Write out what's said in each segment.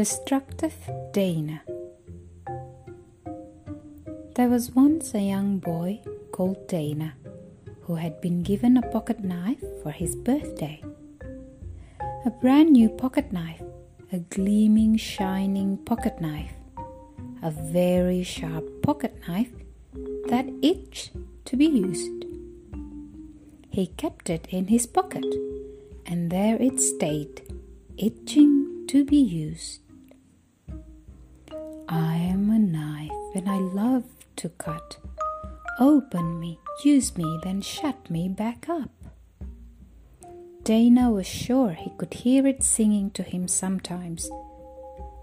Destructive Dana. There was once a young boy called Dana who had been given a pocket knife for his birthday. A brand new pocket knife, a gleaming, shining pocket knife, a very sharp pocket knife that itched to be used. He kept it in his pocket, and there it stayed, itching to be used. And I love to cut. Open me, use me, then shut me back up. Dana was sure he could hear it singing to him sometimes.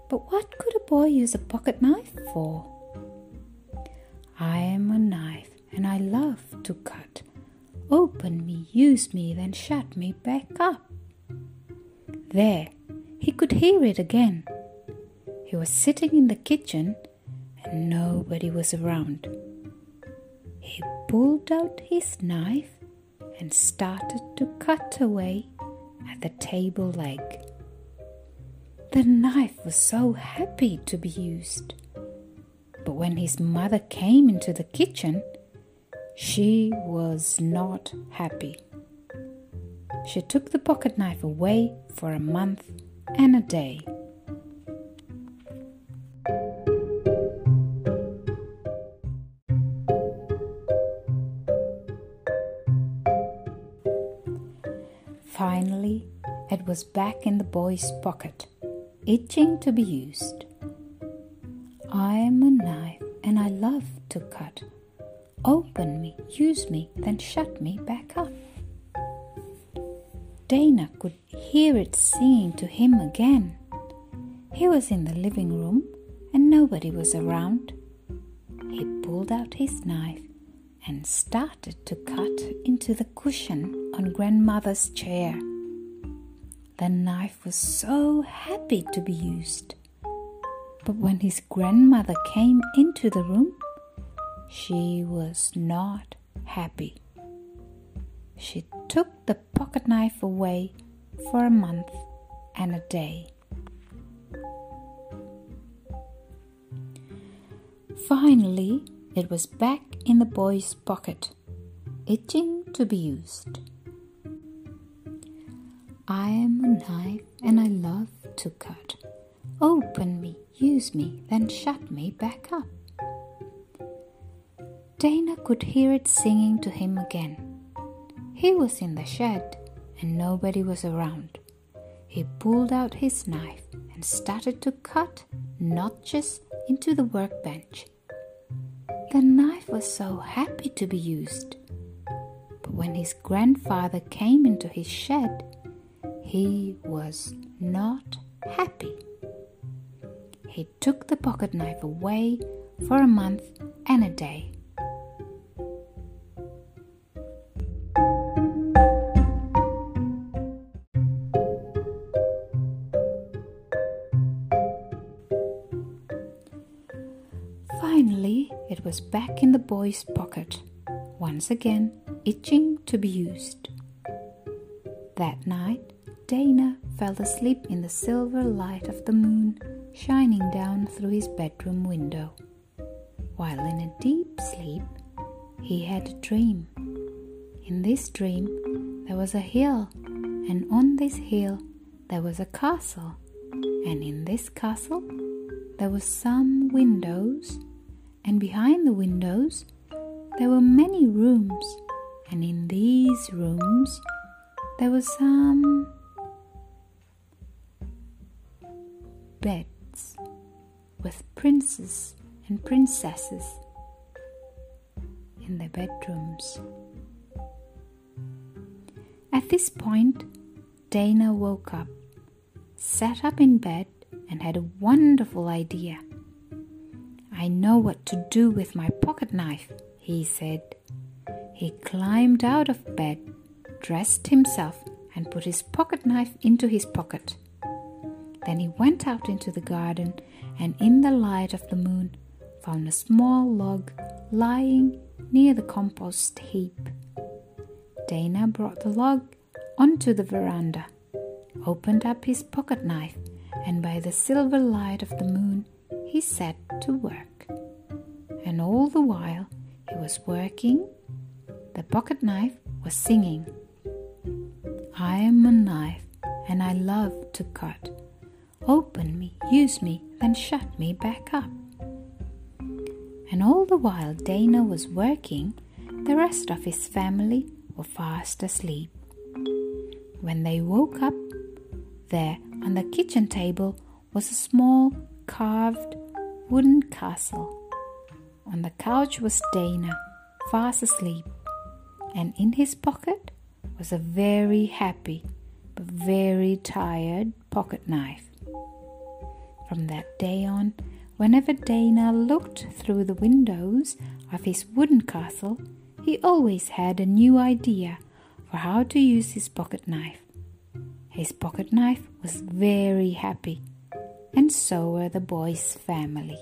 But what could a boy use a pocket knife for? I am a knife, and I love to cut. Open me, use me, then shut me back up. There, he could hear it again. He was sitting in the kitchen and nobody was around. He pulled out his knife and started to cut away at the table leg. The knife was so happy to be used. But when his mother came into the kitchen, she was not happy. She took the pocket knife away for a month and a day. Finally, it was back in the boy's pocket, itching to be used. I am a knife and I love to cut. Open me, use me, then shut me back up. Dana could hear it singing to him again. He was in the living room and nobody was around. He pulled out his knife and started to cut into the cushion on grandmother's chair. The knife was so happy to be used. But when his grandmother came into the room, she was not happy. She took the pocket knife away for a month and a day. Finally, it was back in the boy's pocket, itching to be used. I am a knife and I love to cut. Open me, use me, then shut me back up. Dana could hear it singing to him again. He was in the shed and nobody was around. He pulled out his knife and started to cut notches into the workbench. The knife was so happy to be used. But when his grandfather came into his shed, he was not happy. He took the pocket knife away for a month and a day. Finally, it was back in the boy's pocket, once again itching to be used. That night, Dana fell asleep in the silver light of the moon shining down through his bedroom window. While in a deep sleep, he had a dream. In this dream, there was a hill, and on this hill, there was a castle, and in this castle, there were some windows and behind the windows there were many rooms, and in these rooms there were some beds with princes and princesses in their bedrooms. At this point, Dana woke up, sat up in bed, and had a wonderful idea. I know what to do with my pocket knife, he said. He climbed out of bed, dressed himself, and put his pocket knife into his pocket. Then he went out into the garden and, in the light of the moon, found a small log lying near the compost heap. Dana brought the log onto the veranda, opened up his pocket knife, and by the silver light of the moon he set to work. And all the while he was working, the pocket knife was singing. I am a knife and I love to cut. Open me, use me, then shut me back up. And all the while Dana was working, the rest of his family were fast asleep. When they woke up, there on the kitchen table was a small carved wooden castle. On the couch was Dana, fast asleep, and in his pocket was a very happy but very tired pocket knife. From that day on, whenever Dana looked through the windows of his wooden castle, he always had a new idea for how to use his pocket knife. His pocket knife was very happy, and so were the boy's family.